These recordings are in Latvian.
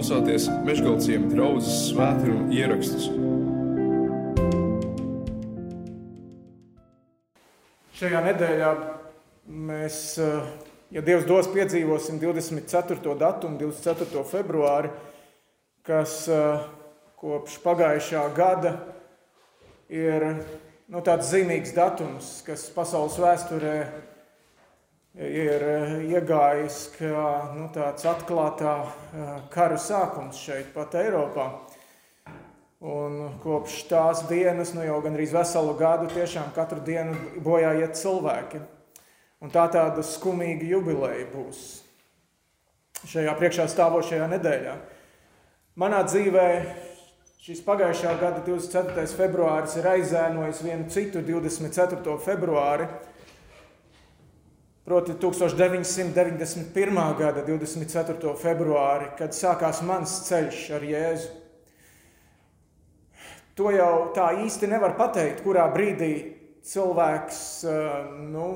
klausāties Meškāļu draugas svētkrājuma ierakstus. Šajā nedēļā mēs, eh, ja Dievs dos, piedzīvosim 24. datumu, 24. februāri, kas eh, kopš pagājušā gada ir nu, tāds zīmīgs datums, kas pasaules vēsturē ir eh, iegājis kā nu, tāds atklātā eh, kara sākums šeit, pat Eiropā. Un kopš tās dienas, nu jau gandrīz veselu gadu, tiešām katru dienu bojā iet cilvēki. Un tā tāda skumīga jubileja būs šajā priekšā stāvošajā nedēļā. Manā dzīvē šis pagājušā gada 24. februāris ir aizēnojis vienu citu 24. februāri, Proti 1991. gada 24. februāri, kad sākās mans ceļš ar Jēzu. To jau tā īsti nevar pateikt, kurā brīdī cilvēks nu,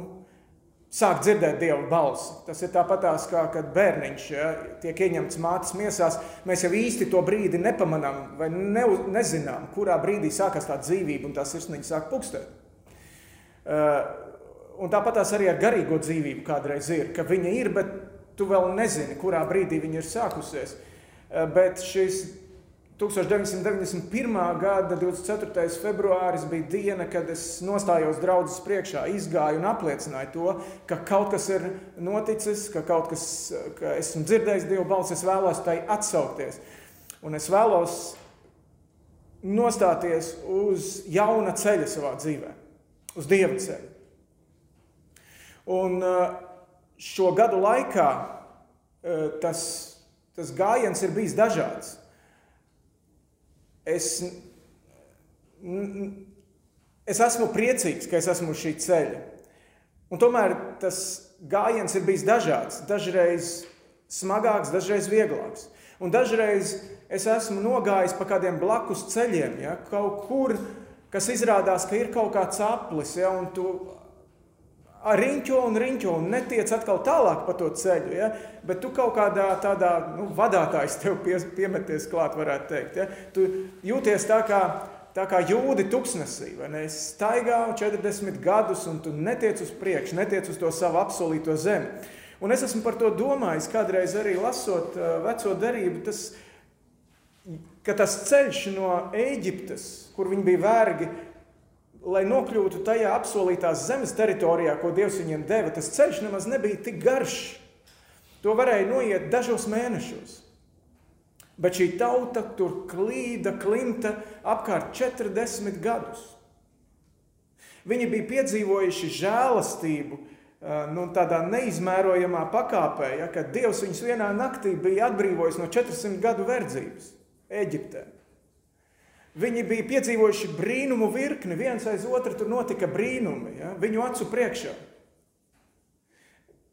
sāk dzirdēt Dieva balsi. Tas ir tāpatās kā kad bērniņš ja, tiek ieņemts mātes miesās. Mēs jau īsti to brīdi nepamanām vai ne, nezinām, kurā brīdī sākās tā dzīvība un tā sirsniņa sāk pukstēt. Uh, Un tāpat arī ar garīgo dzīvību kādreiz ir, ka viņa ir, bet tu vēl nezini, kurā brīdī viņa ir sākusies. Eh, bet šis 1991. gada 24. februāris bija diena, kad es nostājos draudzes priekšā, izgāju un apliecināju to, ka kaut kas ir noticis, ka kaut kas, ka esmu dzirdējis Dieva balsi, es vēlos tai atsaukties. Un es vēlos nostāties uz jauna ceļa savā dzīvē, uz Dieva ceļa. Un uh, šo gadu laikā uh, tas, tas gājiens ir bijis dažāds. Es, es esmu priecīgs, ka es esmu šī ceļa. Un tomēr tas gājiens ir bijis dažāds. Dažreiz smagāks, dažreiz vieglāks. Un dažreiz es esmu nogājis pa kādiem blakus ceļiem, ja, kaut kur, kas izrādās, ka ir kaut kāds aplis, ja, un tu riņķo un riņķo un netiec atkal tālāk pa to ceļu. Ja? Bet tu kaut kādā tādā nu, vadātājs tev pie, piemeties klāt, varētu teikt. Ja? Tu jūties tā kā, tā kā jūdi tuksnesī, vai ne? Es staigāju 40 gadus un tu netiec uz priekšu, netiec uz to savu apsolīto zemi. Un es esmu par to domājis kādreiz arī lasot veco derību, tas, ka tas ceļš no Ēģiptes, kur viņi bija vergi, lai nokļūtu tajā apsolītās zemes teritorijā, ko Dievs viņiem deva, tas ceļš nemaz nebija tik garš. To varēja noiet dažos mēnešos. Bet šī tauta tur klīda, klimta apkārt 40 gadus. Viņi bija piedzīvojuši žēlastību nu, tādā neizmērojamā pakāpē, ja, kad Dievs viņus vienā naktī bija atbrīvojis no 400 gadu verdzības Eģiptē. Viņi bija piedzīvojuši brīnumu virkni, viens aiz otru tur notika brīnumi, ja? viņu acu priekšā.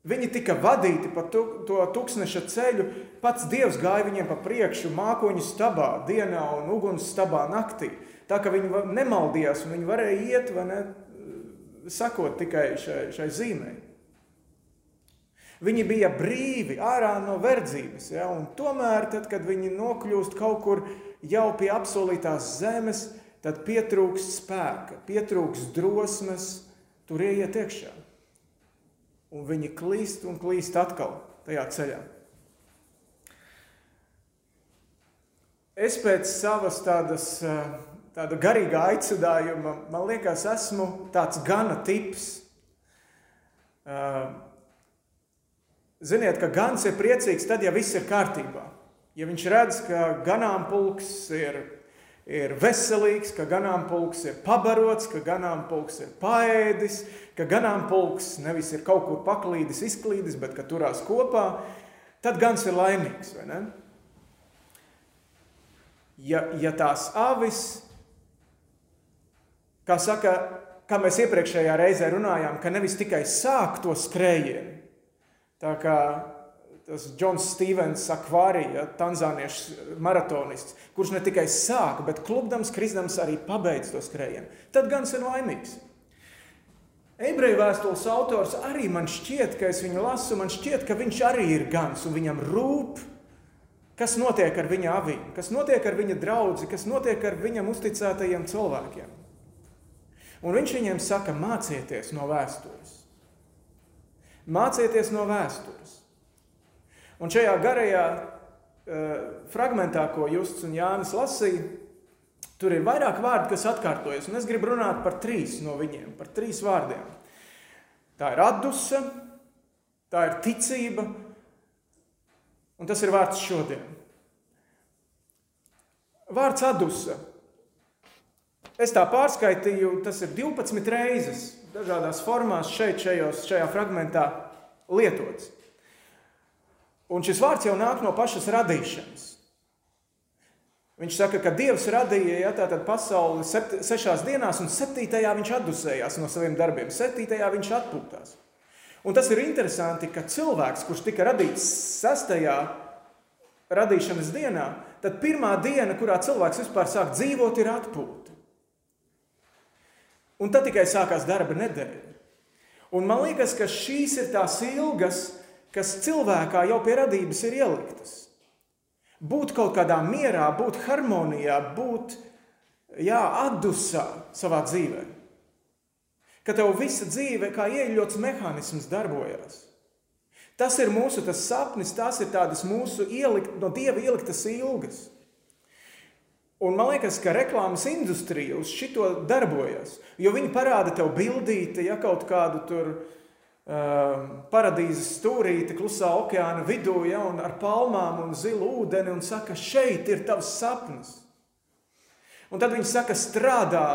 Viņi tika vadīti pa to, to tūkstneša ceļu. Pats Dievs gāja viņiem pa priekšu, mākoņu stabā, dienā un uguns stabā naktī. Tā ka viņi nemaldījās viņi varēja iet, ne, sakot tikai šai, šai zīmei. Viņi bija brīvi ārā no verdzības, ja? tomēr, tad, kad viņi nokļūst kaut kur jau pie apsolītās zemes, tad pietrūkst spēka, pietrūkst drosmes tur ieiet iekšā. Un viņi klīst un klīst atkal tajā ceļā. Es pēc savas tādas, tāda garīga aicinājuma, man liekas, esmu tāds gana tips. Ziniet, ka gans ir priecīgs tad, ja viss ir kārtībā. Ja viņš redz, ka ganāmpulks ir, ir veselīgs, ka ganāmpulks ir pabarots, ka ganāmpulks ir paēdis, ka ganāmpulks nevis ir kaut kur paklīdis, izklīdis, bet ka turās kopā, tad gans ir laimīgs, vai ne? Ja, ja tās avis, kā saka, kā mēs iepriekšējā reizē runājām, ka nevis tikai sāk to skrējienu, Tā kā tas Džons Stevens, akvārija, tanzāniešu maratonists, kurš ne tikai sāk, bet klubdams, krisdams arī pabeidz to skrējienu, tad gan ir laimīgs. Ebreju vēstules autors arī man šķiet, ka es viņu lasu, man šķiet, ka viņš arī ir gans un viņam rūp, kas notiek ar viņa avīm, kas notiek ar viņa draugu, kas notiek ar viņam uzticētajiem cilvēkiem. Un viņš viņiem saka, mācieties no vēstures. Mācieties no vēstures. Un šajā garajā uh, fragmentā, ko Justs un Jānis lasīja, tur ir vairāk vārdu, kas atkārtojas. Un es gribu runāt par trīs no viņiem, par trīs vārdiem. Tā ir atduse, tā ir ticība, un tas ir vārds šodien. Vārds atduse. Es tā pārskaitīju, tas ir 12 reizes dažādās formās šeit, šajos, šajā fragmentā lietots. Un šis vārds jau nāk no pašas radīšanas. Viņš saka, ka Dievs radīja ja, pasauli sept, sešās dienās, un septītajā viņš atdusējās no saviem darbiem, septītajā viņš atpūtās. Un tas ir interesanti, ka cilvēks, kurš tika radīts sestajā radīšanas dienā, tad pirmā diena, kurā cilvēks vispār sāk dzīvot, ir atpūta. Un tad tikai sākās darba nedēļa. Un man liekas, ka šīs ir tās ilgas, kas cilvēkā jau pie radības ir ieliktas. Būt kaut kādā mierā, būt harmonijā, būt jā, atdusā savā dzīvē. Ka tev visa dzīve kā ieļots mehānisms darbojas. Tas ir mūsu tas sapnis, tās ir tādas mūsu ielikt, no dieva ieliktas ilgas. Un man liekas, ka reklāmas industrija uz šito darbojas. Jo viņi parāda tev bildīti, ja kaut kādu tur uh, paradīzes stūrīti klusā okeāna vidū, ja, un ar palmām un zilu ūdeni, un saka, šeit ir tavs sapnis. Un tad viņi saka, strādā,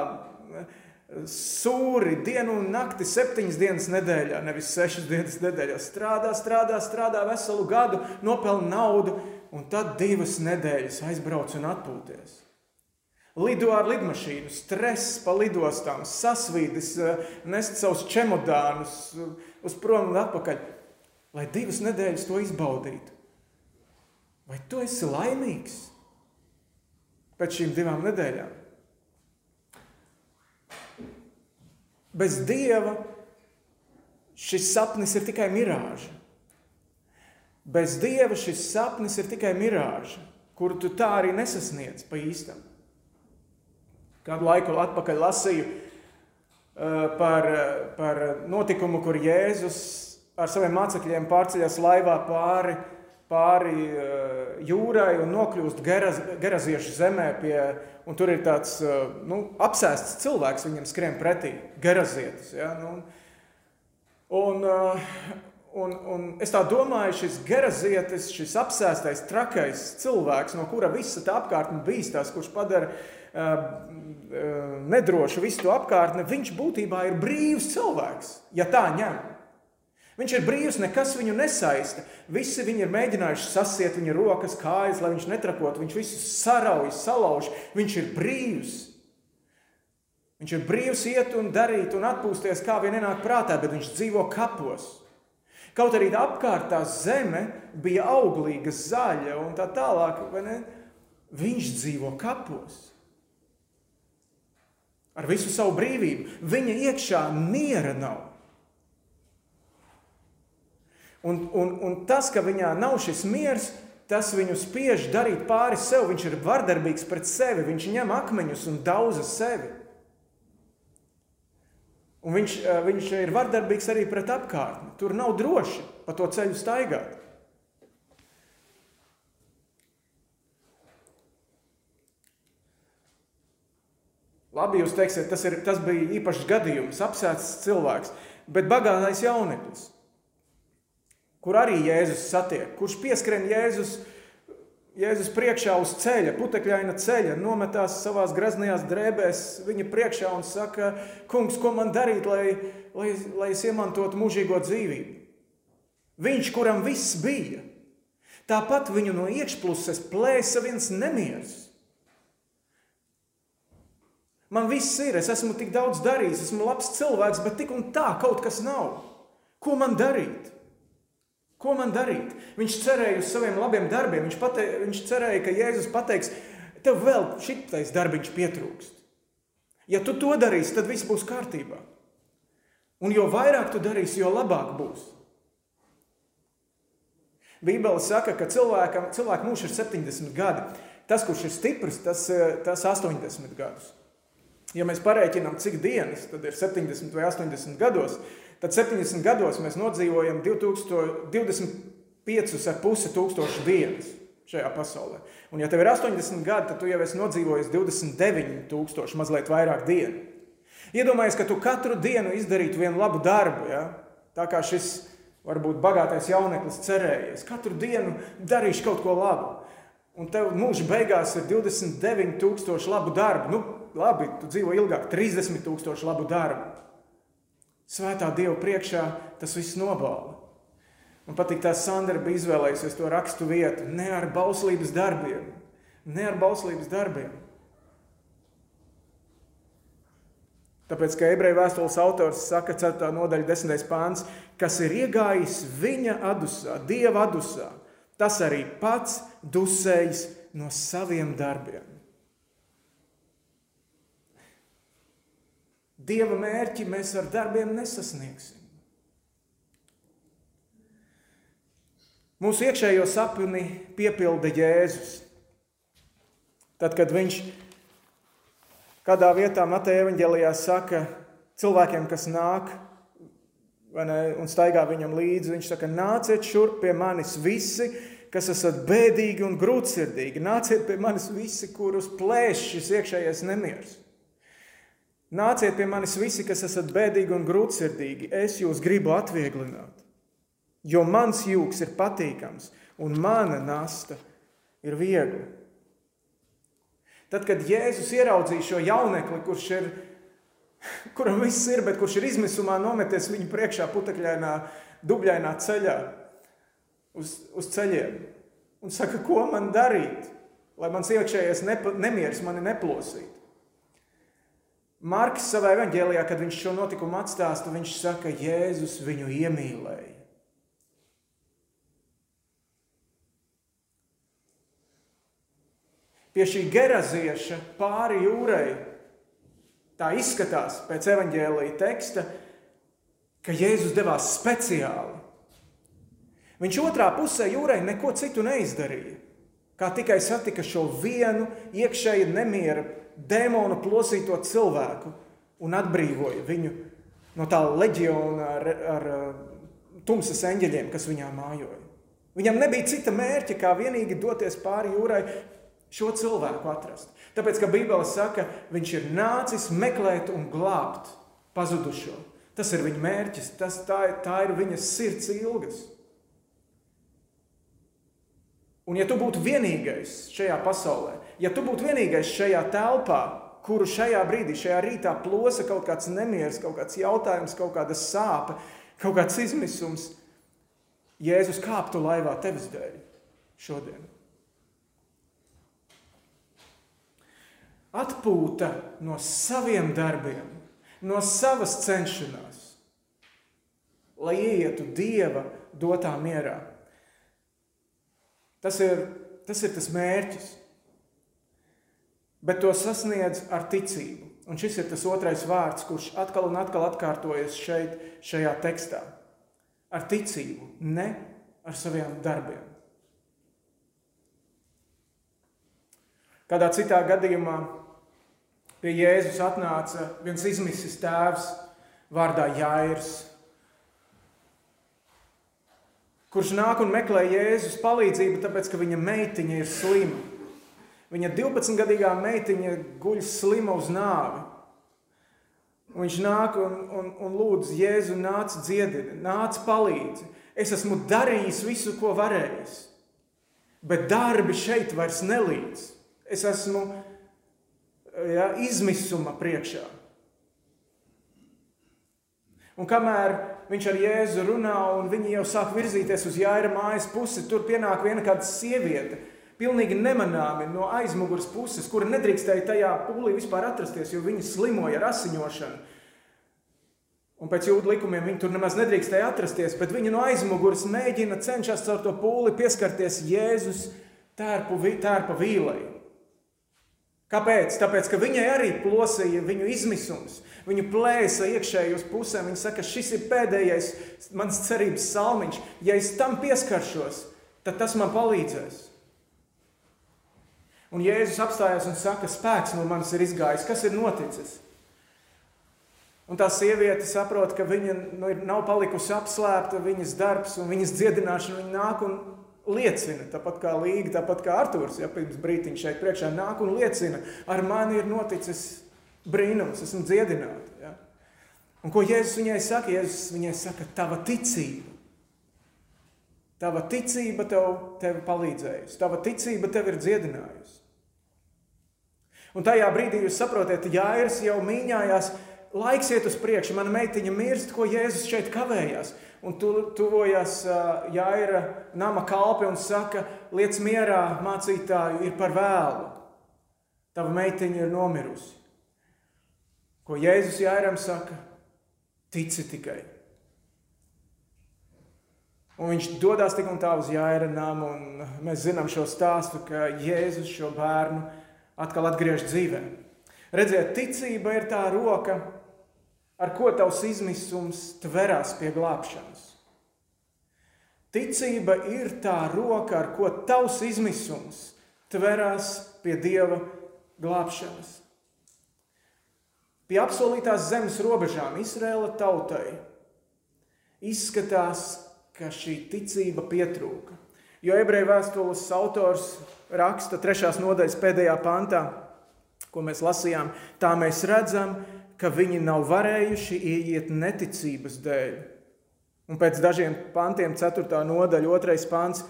sūri dienu un nakti, septiņas dienas nedēļā, nevis sešas dienas nedēļā. Strādā, strādā, strādā veselu gadu, nopelna naudu, un tad divas nedēļas aizbrauc un atpūties. Lido ar lidmašīnu, stress pa lidostām, sasvīdis, eh, nest savus čemodānus eh, uz prom un atpakaļ, lai divas nedēļas to izbaudītu. Vai tu esi laimīgs pēc šīm divām nedēļām? Bez dieva šis sapnis ir tikai mirāža. Bez dieva šis sapnis ir tikai mirāža, kuru tu tā arī nesasniedz pa īstam. Kādu laiku atpakaļ lasīju uh, par, par notikumu, kur Jēzus ar saviem mācekļiem pārceļas laivā pāri, pāri uh, jūrai un nokļūst Geraz, Geraziešu zemē. Pie, tur ir tāds uh, nu, apsēsts cilvēks, viņam skrien pretī, Gerazietis. Ja, nu, un, Un, un es tā domāju, šis gerazietis, šis apsēstais, trakais cilvēks, no kura visa tā apkārtne bīstās, kurš padara uh, nedrošu visu to apkārtni, viņš būtībā ir brīvs cilvēks, ja tā ņem. Viņš ir brīvs, nekas viņu nesaista. Visi viņi ir mēģinājuši sasiet viņa rokas, kājas, lai viņš netrakotu. Viņš visus sarauj, salauž. Viņš ir brīvs. Viņš ir brīvs iet un darīt un atpūsties, kā vien ienāk prātā, bet viņš dzīvo kapos. Kaut arī tā apkārtā zeme bija auglīga, zaļa un tā tālāk, viņš dzīvo kapos. Ar visu savu brīvību. Viņa iekšā miera nav. Un, un, un tas, ka viņā nav šis miers, tas viņu spiež darīt pāri sev. Viņš ir vardarbīgs pret sevi, viņš ņem akmeņus un dauza sevi. Un viņš, eh, viņš ir vardarbīgs arī pret apkārtni. Tur nav droši pa to ceļu staigāt. Labi, jūs teiksiet, tas, ir, tas bija īpašs gadījums, apsēsts cilvēks, bet bagātais jauneklis, kur arī Jēzus satiek, kurš pieskrien Jēzus Jēzus priekšā uz ceļa, putekļaina ceļa, nometās savā greznajās drēbēs viņa priekšā un saka, kungs, ko man darīt, lai, lai, lai es iemantotu mūžīgo dzīvību? Viņš, kuram viss bija, tāpat viņu no iekšpuses plēsa viens nemieris. Man viss ir, es esmu tik daudz darījis, esmu labs cilvēks, bet tik un tā kaut kas nav. Ko man darīt? Ko man darīt? Viņš cerēja uz saviem labiem darbiem. Viņš, pate, viņš cerēja, ka Jēzus pateiks, tev vēl šitais darbiņš pietrūkst. Ja tu to darīsi, tad viss būs kārtībā. Un jo vairāk tu darīsi, jo labāk būs. Bībele saka, ka cilvēkam, cilvēkam mūžs ir 70 gadi. Tas, kurš ir stiprs, tas, tas 80 gadus. Ja mēs pareiķinām, cik dienas tad ir 70 vai 80 gados, tad 70 gados mēs nodzīvojam 25,5 tūkstoši dienas šajā pasaulē. Un, ja tev ir 80 gadi, tad tu jau esi nodzīvojis 29,000, mazliet vairāk dienu. Iedomājies, ka tu katru dienu izdarītu vienu labu darbu. Ja? Tā kā šis varbūt bagātais jauneklis cerējies. Katru dienu darīšu kaut ko labu. Un tev mūža beigās ir 29,000 labu darbu. Nu, labi, tu dzīvo ilgāk, 30,000 labu darbu. Svētā Dieva priekšā tas viss nobāla. Man patīk, tā Sandra bija izvēlējusies to rakstu vietu ne ar bauslības darbiem, ne ar bauslības darbiem. Tāpēc, ka ebreju vēstules autors saka, 4. nodaļa, 10. pāns, kas ir iegājis viņa adusā, dieva adusā, tas arī pats dusējis no saviem darbiem. Dieva mērķi mēs ar darbiem nesasniegsim. Mūsu iekšējo sapni piepilda Jēzus. Tad, kad viņš kādā vietā Mateja evanģēlijā saka cilvēkiem, kas nāk ne, un staigā viņam līdzi, viņš saka, nāciet šurp pie manis visi, kas esat bēdīgi un grūtsirdīgi. Nāciet pie manis visi, kurus plēš šis iekšējais nemieris. Nāciet pie manis visi, kas esat bēdīgi un grūtsirdīgi, es jūs gribu atvieglināt. Jo mans jūgs ir patīkams un mana nasta ir viegla. Tad, kad Jēzus ieraudzīja šo jaunekli, kurš ir, kuram viss ir, bet kurš ir izmisumā nometies viņu priekšā putekļainā, dubļainā ceļā, uz, uz ceļiem, un saka, ko man darīt, lai mans iekšējais nemieris mani neplosītu. Marks savā evanģēlijā, kad viņš šo notikumu atstāsta, viņš saka, Jēzus viņu iemīlēja. Pie šī gerazieša pāri jūrai tā izskatās pēc evanģēlīja teksta, ka Jēzus devās speciāli. Viņš otrā pusē jūrai neko citu neizdarīja, kā tikai satika šo vienu iekšēji nemiera dēmona plosīto cilvēku un atbrīvoja viņu no tā leģiona ar, ar tumsas eņģeļiem, kas viņā mājoja. Viņam nebija cita mērķa, kā vienīgi doties pāri jūrai, šo cilvēku atrast. Tāpēc, ka Bībele saka, viņš ir nācis meklēt un glābt pazudušo. Tas ir viņa mērķis, tas, tā, tā ir viņa sirds ilgas. Un, ja tu būtu vienīgais šajā pasaulē, ja tu būtu vienīgais šajā telpā, kuru šajā brīdī, šajā rītā plosa kaut kāds nemieris, kaut kāds jautājums, kaut kāda sāpe, kaut kāds izmisums, Jēzus kāptu laivā tevis dēļ šodien. Atpūta no saviem darbiem, no savas cenšanās, lai ietu Dieva dotā mierā. Tas ir tas, ir tas mērķis. Bet to sasniedz ar ticību. Un šis ir tas otrais vārds, kurš atkal un atkal atkārtojas šeit, šajā tekstā. Ar ticību, ne ar saviem darbiem. Kādā citā gadījumā pie Jēzus atnāca viens izmisis tēvs vārdā Jāirs kurš nāk un meklē Jēzus palīdzību, tāpēc ka viņa meitiņa ir slima. Viņa 12-gadīgā meitiņa guļ slima uz nāvi. Viņš nāk un, un, un lūdz, Jēzu, nāc dziedini, nāc palīdzi. Es esmu darījis visu, ko varējis, bet darbi šeit vairs nelīdz. Es esmu ja, izmisuma priekšā. Un kamēr viņš ar Jēzu runā, un viņi jau sāk virzīties uz Jāira mājas pusi. Tur pienāk viena kāda sieviete, pilnīgi nemanāmi no aizmugures puses, kura nedrīkstēja tajā pūlī vispār atrasties, jo viņa slimoja ar asiņošanu. Un pēc jūdu likumiem viņa tur nemaz nedrīkstēja atrasties, bet viņa no aizmugures mēģina cenšas caur to pūli pieskarties Jēzus tērpu, tērpa vīlei. Kāpēc? Tāpēc, ka viņai arī plosīja viņu izmisums. Viņu plēsa iekšēji uz pusēm. Viņa saka, šis ir pēdējais mans cerības salmiņš. Ja es tam pieskaršos, tad tas man palīdzēs. Un Jēzus apstājās un saka, spēks no manis ir izgājis. Kas ir noticis? Un tā sieviete saprot, ka viņa nu, nav palikusi apslēpta, viņas darbs un viņas dziedināšana. Viņa nāk un liecina, tāpat kā Līga, tāpat kā Arthurs, ja pirms brīdiņa šeit priekšā nāk un liecina, ar mani ir noticis brīnums, esmu dziedināta. Ja? Un ko Jēzus viņai saka? Jēzus viņai saka, tava ticība. Tava ticība tev, tev palīdzējusi, tava ticība tev ir dziedinājusi. Un tajā brīdī jūs saprotat, Jānis jau mīņājās, laiks iet uz priekšu, mana meitiņa mirst, ko Jēzus šeit kavējās. Un tu, tuvojas Jāira nama kalpi un saka, liec mierā, mācītāju, ir par vēlu. Tava meitiņa ir nomirusi. Ko Jēzus Jāiram saka? Tici tikai. Un viņš dodas tik un tā uz Jāira namu, un mēs zinām šo stāstu, ka Jēzus šo bērnu atkal atgriež dzīvē. Redziet, ticība ir tā roka, ar ko tavs izmisums tverās pie glābšanas. Ticība ir tā roka, ar ko tavs izmisums tverās pie Dieva glābšanas. Pie apsolītās zemes robežām Izraēla tautai izskatās, ka šī ticība pietrūka. Jo ebreju vēstules autors raksta trešās nodaļas pēdējā pantā, ko mēs lasījām, tā mēs redzam, ka viņi nav varējuši ieiet neticības dēļ. Un pēc dažiem pantiem, 4. nodaļa, 2. pants.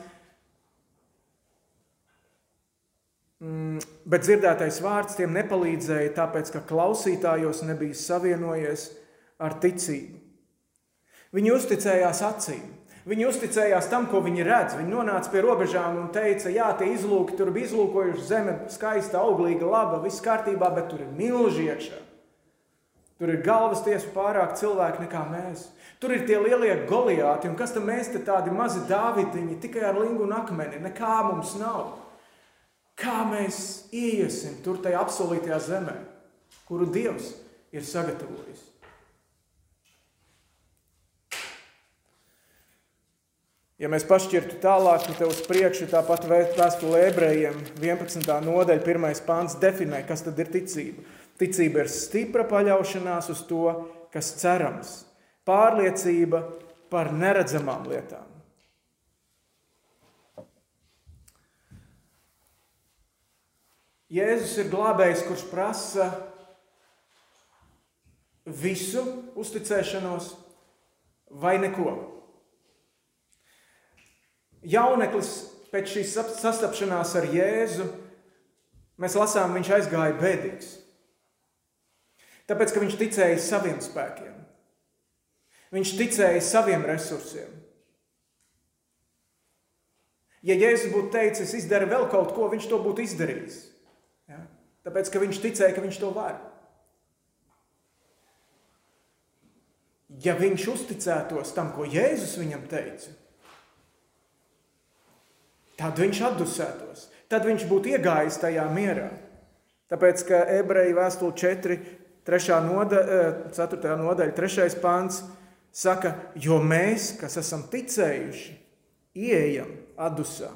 Mm, bet dzirdētais vārds tiem nepalīdzēja, tāpēc ka klausītājos nebija savienojies ar ticību. Viņi uzticējās acīm, Viņi uzticējās tam, ko viņi redz. Viņi nonāca pie robežām un teica, jā, tie izlūki tur bija izlūkojuši zeme, skaista, auglīga, laba, viss kārtībā, bet tur ir milži iekšā. Tur ir galvas tiesu pārāk cilvēki nekā mēs. Tur ir tie lielie goliāti, un kas tam mēs te tādi mazi dāvidiņi, tikai ar lingu un akmeni, nekā mums nav. Kā mēs iesim tur tajā apsolītajā zemē, kuru Dievs ir sagatavojis? Ja mēs pašķirtu tālāk, tad uz priekšu tāpat vēstulē ebrejiem 11. nodaļa, 1. pāns definē, kas tad ir ticība. Ticība ir stipra paļaušanās uz to, kas cerams, pārliecība par neredzamām lietām. Jēzus ir glābējs, kurš prasa visu uzticēšanos vai neko jauneklis pēc šīs sastapšanās ar Jēzu, mēs lasām, viņš aizgāja bēdīgs. Tāpēc, ka viņš ticēja saviem spēkiem. Viņš ticēja saviem resursiem. Ja Jēzus būtu teicis, izdara vēl kaut ko, viņš to būtu izdarījis. Ja? Tāpēc, ka viņš ticēja, ka viņš to var. Ja viņš uzticētos tam, ko Jēzus viņam teica, tad viņš atdusētos. Tad viņš būtu iegājis tajā mierā. Tāpēc, ka ebreju vēstule 4, 3. Nodaļa, 4. nodaļa, 3. pāns saka, jo mēs, kas esam ticējuši, ieejam atdusā.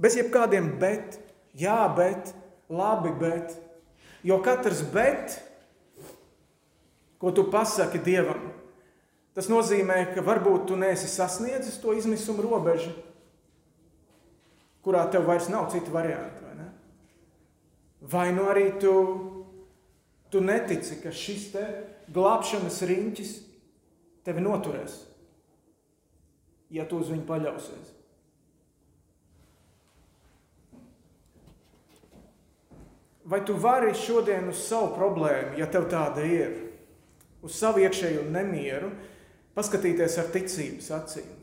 Bez jebkādiem bet, jā, bet, labi, bet. Jo katrs bet, ko tu pasaki Dievam, Tas nozīmē, ka varbūt tu neesi sasniedzis to izmisuma robežu, kurā tev vairs nav citu variantu. Vai, ne? vai nu arī tu, tu netici, ka šis te glābšanas riņķis tevi noturēs, ja tu uz viņu paļausies. Vai tu vari šodien uz savu problēmu, ja tev tāda ir, uz savu iekšējo nemieru, paskatīties ar ticības acīm.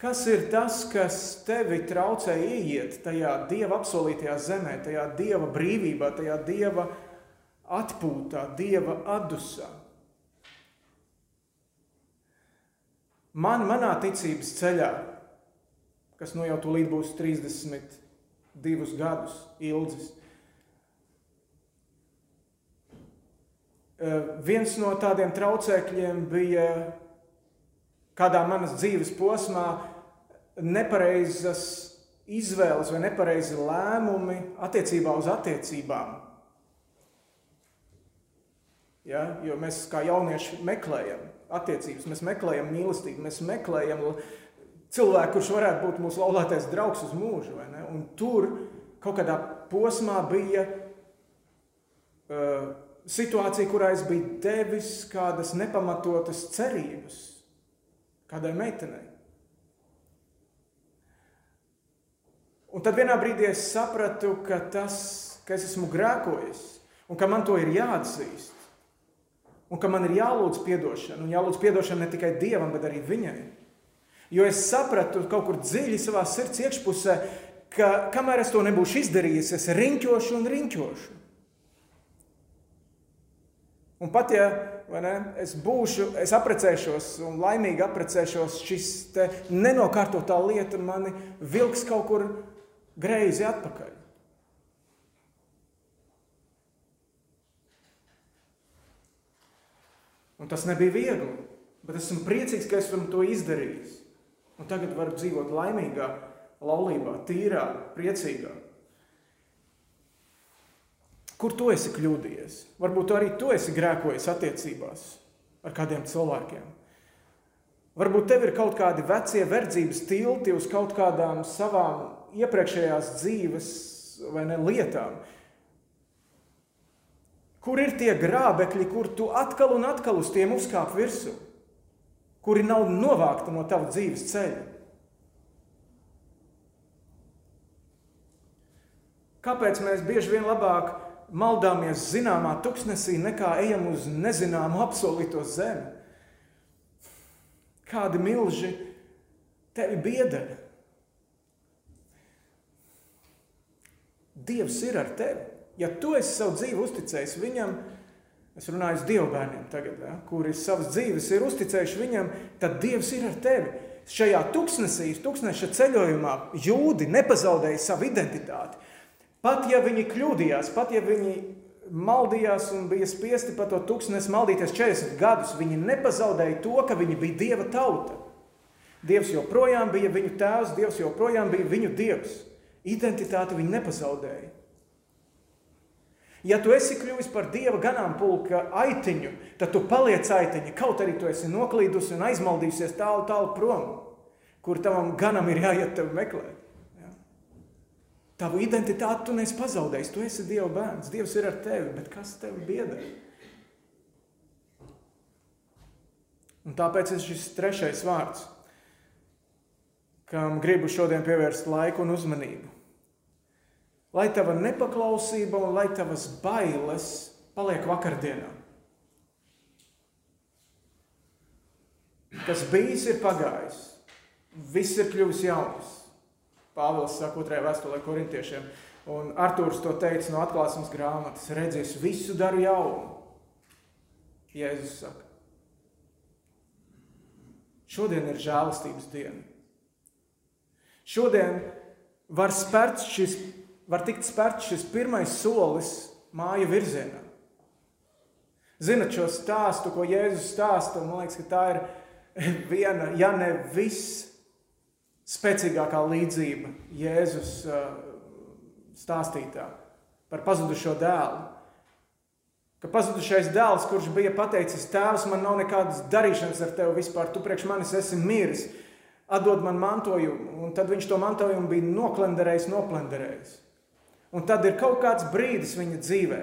Kas ir tas, kas tevi traucē ieiet tajā dieva apsolītajā zemē, tajā dieva brīvībā, tajā dieva atpūtā, dieva atdusā? Man, manā ticības ceļā, kas nu jau tūlīt būs 32 gadus ilgs, viens no tādiem traucēkļiem bija kādā manas dzīves posmā nepareizas izvēles vai nepareizi lēmumi attiecībā uz attiecībām. Ja? Jo mēs kā jaunieši meklējam attiecības, mēs meklējam mīlestību, mēs meklējam cilvēku, kurš varētu būt mūsu laulātais draugs uz mūžu. Un tur kaut kādā posmā bija uh, situācija, kurā es biju devis kādas nepamatotas cerības kādai meitenei. Un tad vienā brīdī es sapratu, ka tas, ka es esmu grēkojis un ka man to ir jāatzīst. Un ka man ir jālūdz atdošana, un jālūdz atdošana ne tikai dievam, bet arī viņai. Jo es sapratu kaut kur dziļi savā sirds iekšpusē, ka kamēr es to nebūšu izdarījis, es riņķošu un riņķošu. Un pat ja ne, es būšu, es apprecēšos un laimīgi apprecēšos, šis nenokārtotā lieta mani vilks kaut kur greizi atpakaļ. Un tas nebija viegli, bet esmu priecīgs, ka esmu to izdarījis. Un tagad varu dzīvot laimīgā, laulībā, tīrā, priecīgā. Kur tu esi kļūdījies? Varbūt arī tu esi grēkojis attiecībās ar kādiem cilvēkiem. Varbūt tev ir kaut kādi vecie verdzības tilti uz kaut kādām savām iepriekšējās dzīves vai ne lietām, Kur ir tie grābekļi, kur tu atkal un atkal uz tiem uzkāp virsū, kuri nav novākti no tava dzīves ceļa? Kāpēc mēs bieži vien labāk maldāmies zināmā tuksnesī, nekā ejam uz nezināmu apsolīto zemi? Kādi milži tevi biedē? Dievs ir ar tevi ja tu esi savu dzīvi uzticējis viņam, es runāju par Dieva bērniem, tagad, ja, kuri savas dzīves ir uzticējuši viņam, tad Dievs ir ar tevi. Šajā tuksnesī, tūkstneša ceļojumā jūdi nepazaudēja savu identitāti. Pat ja viņi kļūdījās, pat ja viņi maldījās un bija spiesti par to tūkstnesi maldīties 40 gadus, viņi nepazaudēja to, ka viņi bija Dieva tauta. Dievs joprojām bija viņu tēvs, Dievs joprojām bija viņu dievs. Identitāti viņi nepazaudēja. Ja tu esi kļuvis par dieva ganāmpulka aitiņu, tad tu paliec aitiņa, kaut arī tu esi noklīdusi un aizmaldījusies tālu, tālu prom, kur tavam ganam ir jāiet tevi meklēt. Tavu identitāti tu neesi pazaudējis, tu esi dieva bērns, dievs ir ar tevi, bet kas tevi biedē? Un tāpēc ir šis trešais vārds, kam gribu šodien pievērst laiku un uzmanību lai tava nepaklausība un lai tavas bailes paliek vakardienā. Kas bijis, ir pagājis. Viss ir kļuvis jauns. Pāvils saka otrajā vēstulē korintiešiem, un Artūrs to teica no atklāsmes grāmatas. Redzies, visu daru jaunu. Jēzus saka. Šodien ir žēlastības diena. Šodien var šis var tikt spērts šis pirmais solis māju virzienā. Zinat šo stāstu, ko Jēzus stāsta, man liekas, ka tā ir viena, ja ne viss spēcīgākā līdzība Jēzus stāstītā par pazudušo dēlu. Ka pazudušais dēls, kurš bija pateicis, Tēvs, man nav nekādas darīšanas ar tevi vispār, tu priekš manis esi miris, atdod man mantojumu, un tad viņš to mantojumu bija noklenderējis, noklenderējis. Un tad ir kaut kāds brīdis viņa dzīvē.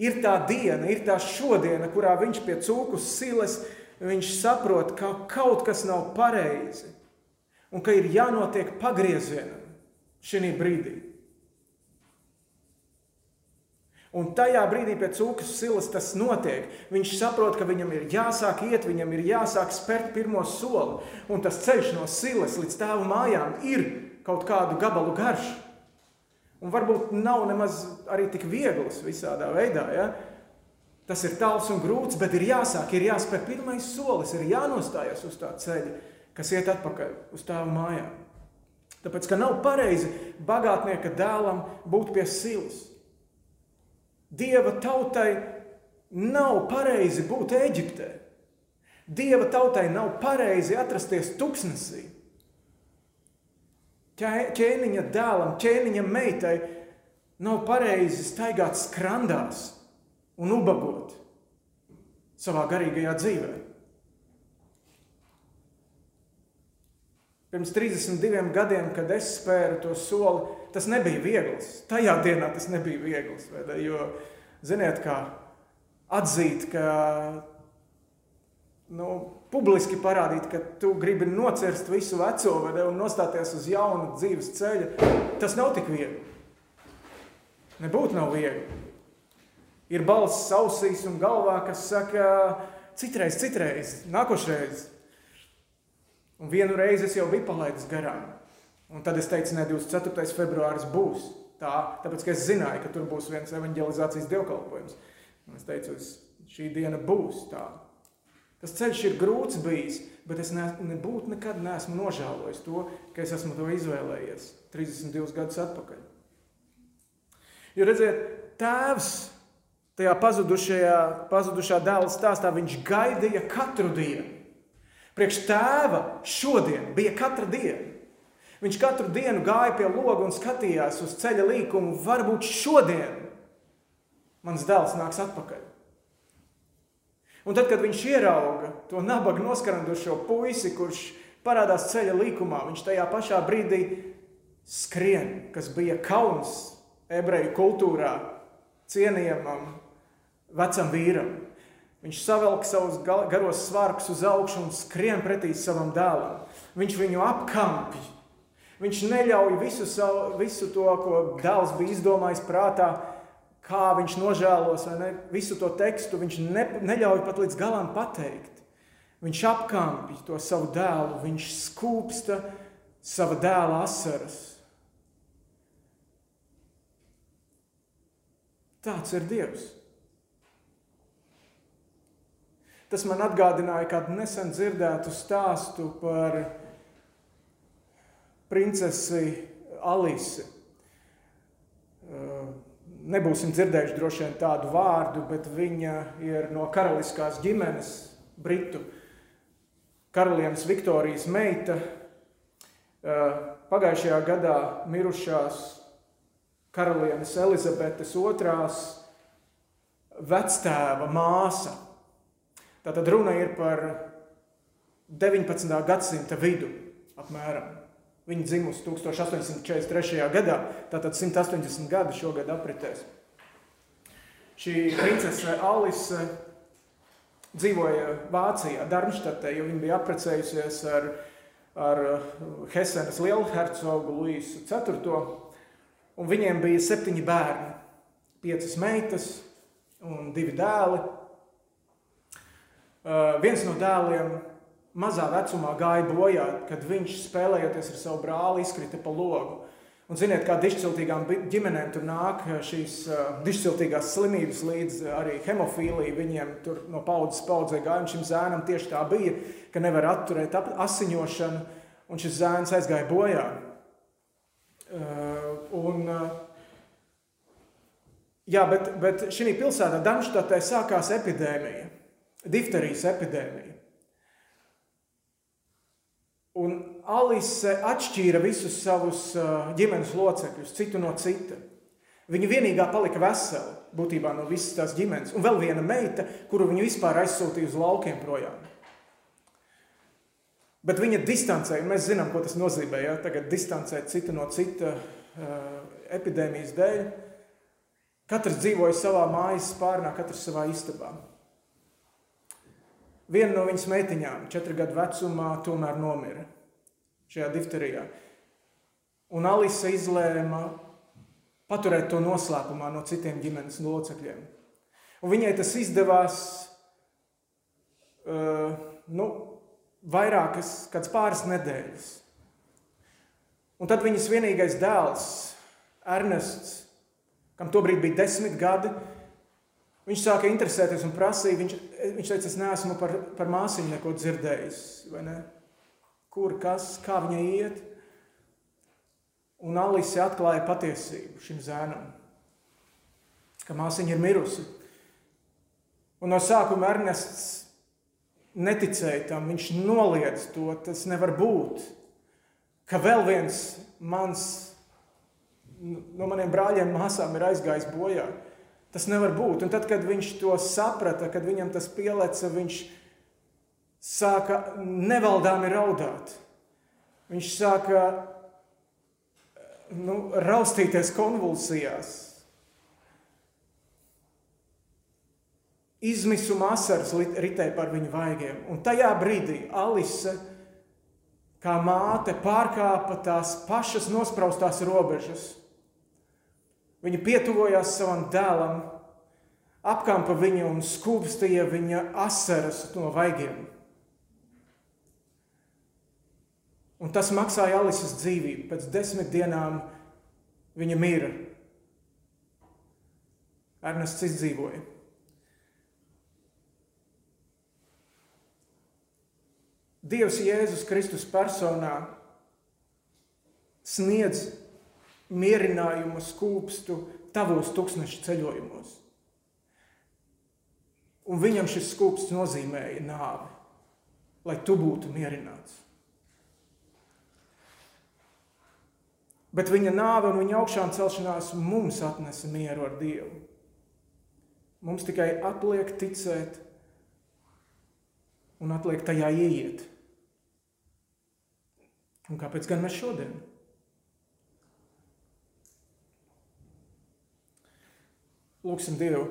Ir tā diena, ir tā šodiena, kurā viņš pie cūku silas, viņš saprot, ka kaut kas nav pareizi un ka ir jānotiek pagriezienam šī brīdī. Un tajā brīdī pēc cūkas silas tas notiek. Viņš saprot, ka viņam ir jāsāk iet, viņam ir jāsāk spērt pirmo soli. Un tas ceļš no silas līdz tēva mājām ir kaut kādu gabalu garš. Un varbūt nav nemaz arī tik viegls visādā veidā. Ja? Tas ir tāls un grūts, bet ir jāsāk, ir jāspēr pirmais solis, ir jānostājas uz tā ceļa, kas iet atpakaļ uz tēva mājām. Tāpēc, ka nav pareizi bagātnieka dēlam būt pie silas. Dieva tautai nav pareizi būt Eģiptē. Dieva tautai nav pareizi atrasties tuksnesī. Ķēniņa dēlam, ķēniņa meitai nav pareizi staigāt skrandās un ubagot savā garīgajā dzīvē. Pirms 32 gadiem, kad es spēru to soli, tas nebija viegls. Tajā dienā tas nebija viegls. Jo, ziniet, kā atzīt, ka nu, publiski parādīt, ka tu gribi nocirst visu veco ne, un nostāties uz jaunu dzīves ceļu, tas nav tik viegli. Nebūtu nav viegli. Ir balss ausīs un galvā, kas saka, citreiz, citreiz, nākošreiz. Un vienu reizi es jau biju palaidis garām. Un tad es teicu, ne, 24. februāris būs. Tā, tāpēc, ka es zināju, ka tur būs viens evanģelizācijas dievkalpojums. Un es teicu, šī diena būs tāda. Tas ceļš ir grūts bijis, bet es ne, nebūtu nekad neesmu nožēlojis to, ka es esmu to izvēlējies 32 gadus atpakaļ. Jo redziet, tēvs tajā pazudušajā, pazudušā dēla stāstā viņš gaidīja katru dienu. Priekš tēva šodien bija katra diena. Viņš katru dienu gāja pie loga un skatījās uz ceļa līkumu. Varbūt šodien mans dēls nāks atpakaļ. Un tad, kad viņš ierauga to nabaga noskarandušo puisi, kurš parādās ceļa līkumā, viņš tajā pašā brīdī skrien, kas bija kauns ebreju kultūrā, cienījamam vecam vīram. Viņš savelk savus garos svārkus uz augšu un skrien pretī savam dēlam. Viņš viņu apkampj. Viņš neļauj visu, savu, visu to, ko dēls bija izdomājis prātā, kā viņš nožēlos, vai ne, visu to tekstu viņš ne, neļauj pat līdz galam pateikt. Viņš apkampj to savu dēlu, viņš skūpsta sava dēla asaras. Tāds ir Dievs. Tas man atgādināja kādu nesen dzirdētu stāstu par princesi Alisi. Uh, nebūsim dzirdējuši droši vien tādu vārdu, bet viņa ir no karaliskās ģimenes, Britu karalienes Viktorijas meita. Pagājušajā gadā mirušās karalienes Elizabetes otrās vectēva māsa. Tātad runa ir par 19. gadsimta vidu apmēram. Viņa dzimusi 1843. gadā, tātad 180 gadi šogad apritēs. Šī princese Alise dzīvoja Vācijā, Darmštatē, jo viņa bija apprecējusies ar, ar Hesenas lielhercogu Luīsu IV. Un viņiem bija septiņi bērni, piecas meitas un divi dēli. Uh, viens no dēliem mazā vecumā gāja bojā, kad viņš spēlējoties ar savu brāli izkrita pa logu. Un ziniet, kā dišciltīgām ģimenēm tur nāk šīs uh, dišciltīgās slimības līdz arī hemofīlija. Viņiem tur no paudzes paudzē gāja, un šim zēnam tieši tā bija, ka nevar atturēt asiņošanu, un šis zēns aizgāja bojā. Uh, un, uh, jā, bet, bet šī pilsētā Danštatē sākās epidēmija, difterijas epidēmija. Un Alise atšķīra visus savus ģimenes locekļus, citu no cita. Viņa vienīgā palika vesela, būtībā no visas tās ģimenes, un vēl viena meita, kuru viņa vispār aizsūtīja uz laukiem projām. Bet viņa distancēja, un mēs zinām, ko tas nozīmē, ja tagad distancēt citu no cita uh, epidēmijas dēļ. Katrs dzīvoja savā mājas spārnā, katrs savā istabā. Viena no viņas meitiņām, četru gadu vecumā, tomēr nomira šajā difterijā. Un Alise izlēma paturēt to noslēpumā no citiem ģimenes locekļiem. Un viņai tas izdevās uh, nu, vairākas, kāds pāris nedēļas. Un tad viņas vienīgais dēls, Ernests, kam tobrīd bija desmit gadi, Viņš sāka interesēties un prasīja. Viņš, viņš teica, es neesmu par, par māsiņu neko dzirdējis. Ne? Kur, kas, kā viņai iet? Un Alise atklāja patiesību šim zēnam, ka māsiņa ir mirusi. Un no sākuma Ernests neticēja tam, viņš noliedz to, tas nevar būt. Ka vēl viens mans, no maniem brāļiem, māsām ir aizgājis bojā. Tas nevar būt. Un tad, kad viņš to saprata, kad viņam tas pieleca, viņš sāka nevaldāmi raudāt. Viņš sāka nu, raustīties konvulsijās. Izmisuma asaras ritēja par viņu vaigiem. Un tajā brīdī Alise, kā māte, pārkāpa tās pašas nospraustās robežas. Viņa pietuvojās savam dēlam, apkampa viņu un skūpstīja viņa asaras no vaigiem. Un tas maksāja Alises dzīvību. Pēc desmit dienām viņa mira. Ernests izdzīvoja. Dievs Jēzus Kristus personā sniedz mierinājumu skūpstu tavos tūkstneša ceļojumos. Un viņam šis skūpsts nozīmēja nāvi, lai tu būtu mierināts. Bet viņa nāve un viņa augšām celšanās mums atnesa mieru ar Dievu. Mums tikai atliek ticēt un atliek tajā ieiet. Un kāpēc gan mēs šodien? Lūksim Dievu.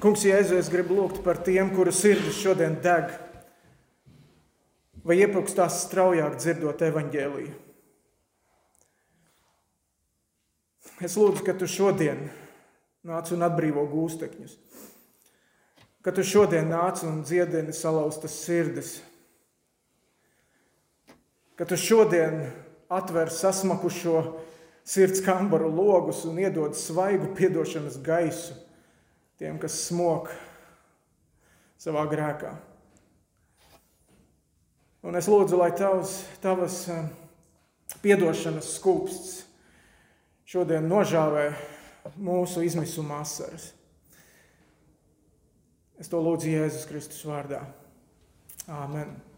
Kungs, Jēzu, es gribu lūgt par tiem, kuru sirdis šodien deg, vai iepūkstās straujāk dzirdot evaņģēliju. Es lūdzu, ka tu šodien nāc un atbrīvo gūstekņus, ka tu šodien nāc un dziedini salauztas sirdis, ka tu šodien atver sasmakušo sirds kambaru logus un iedod svaigu piedošanas gaisu tiem, kas smok savā grēkā. Un es lūdzu, lai tavs, tavas eh, piedošanas skūpsts šodien nožāvē mūsu izmisuma asaras. Es to lūdzu Jēzus Kristus vārdā. Āmen!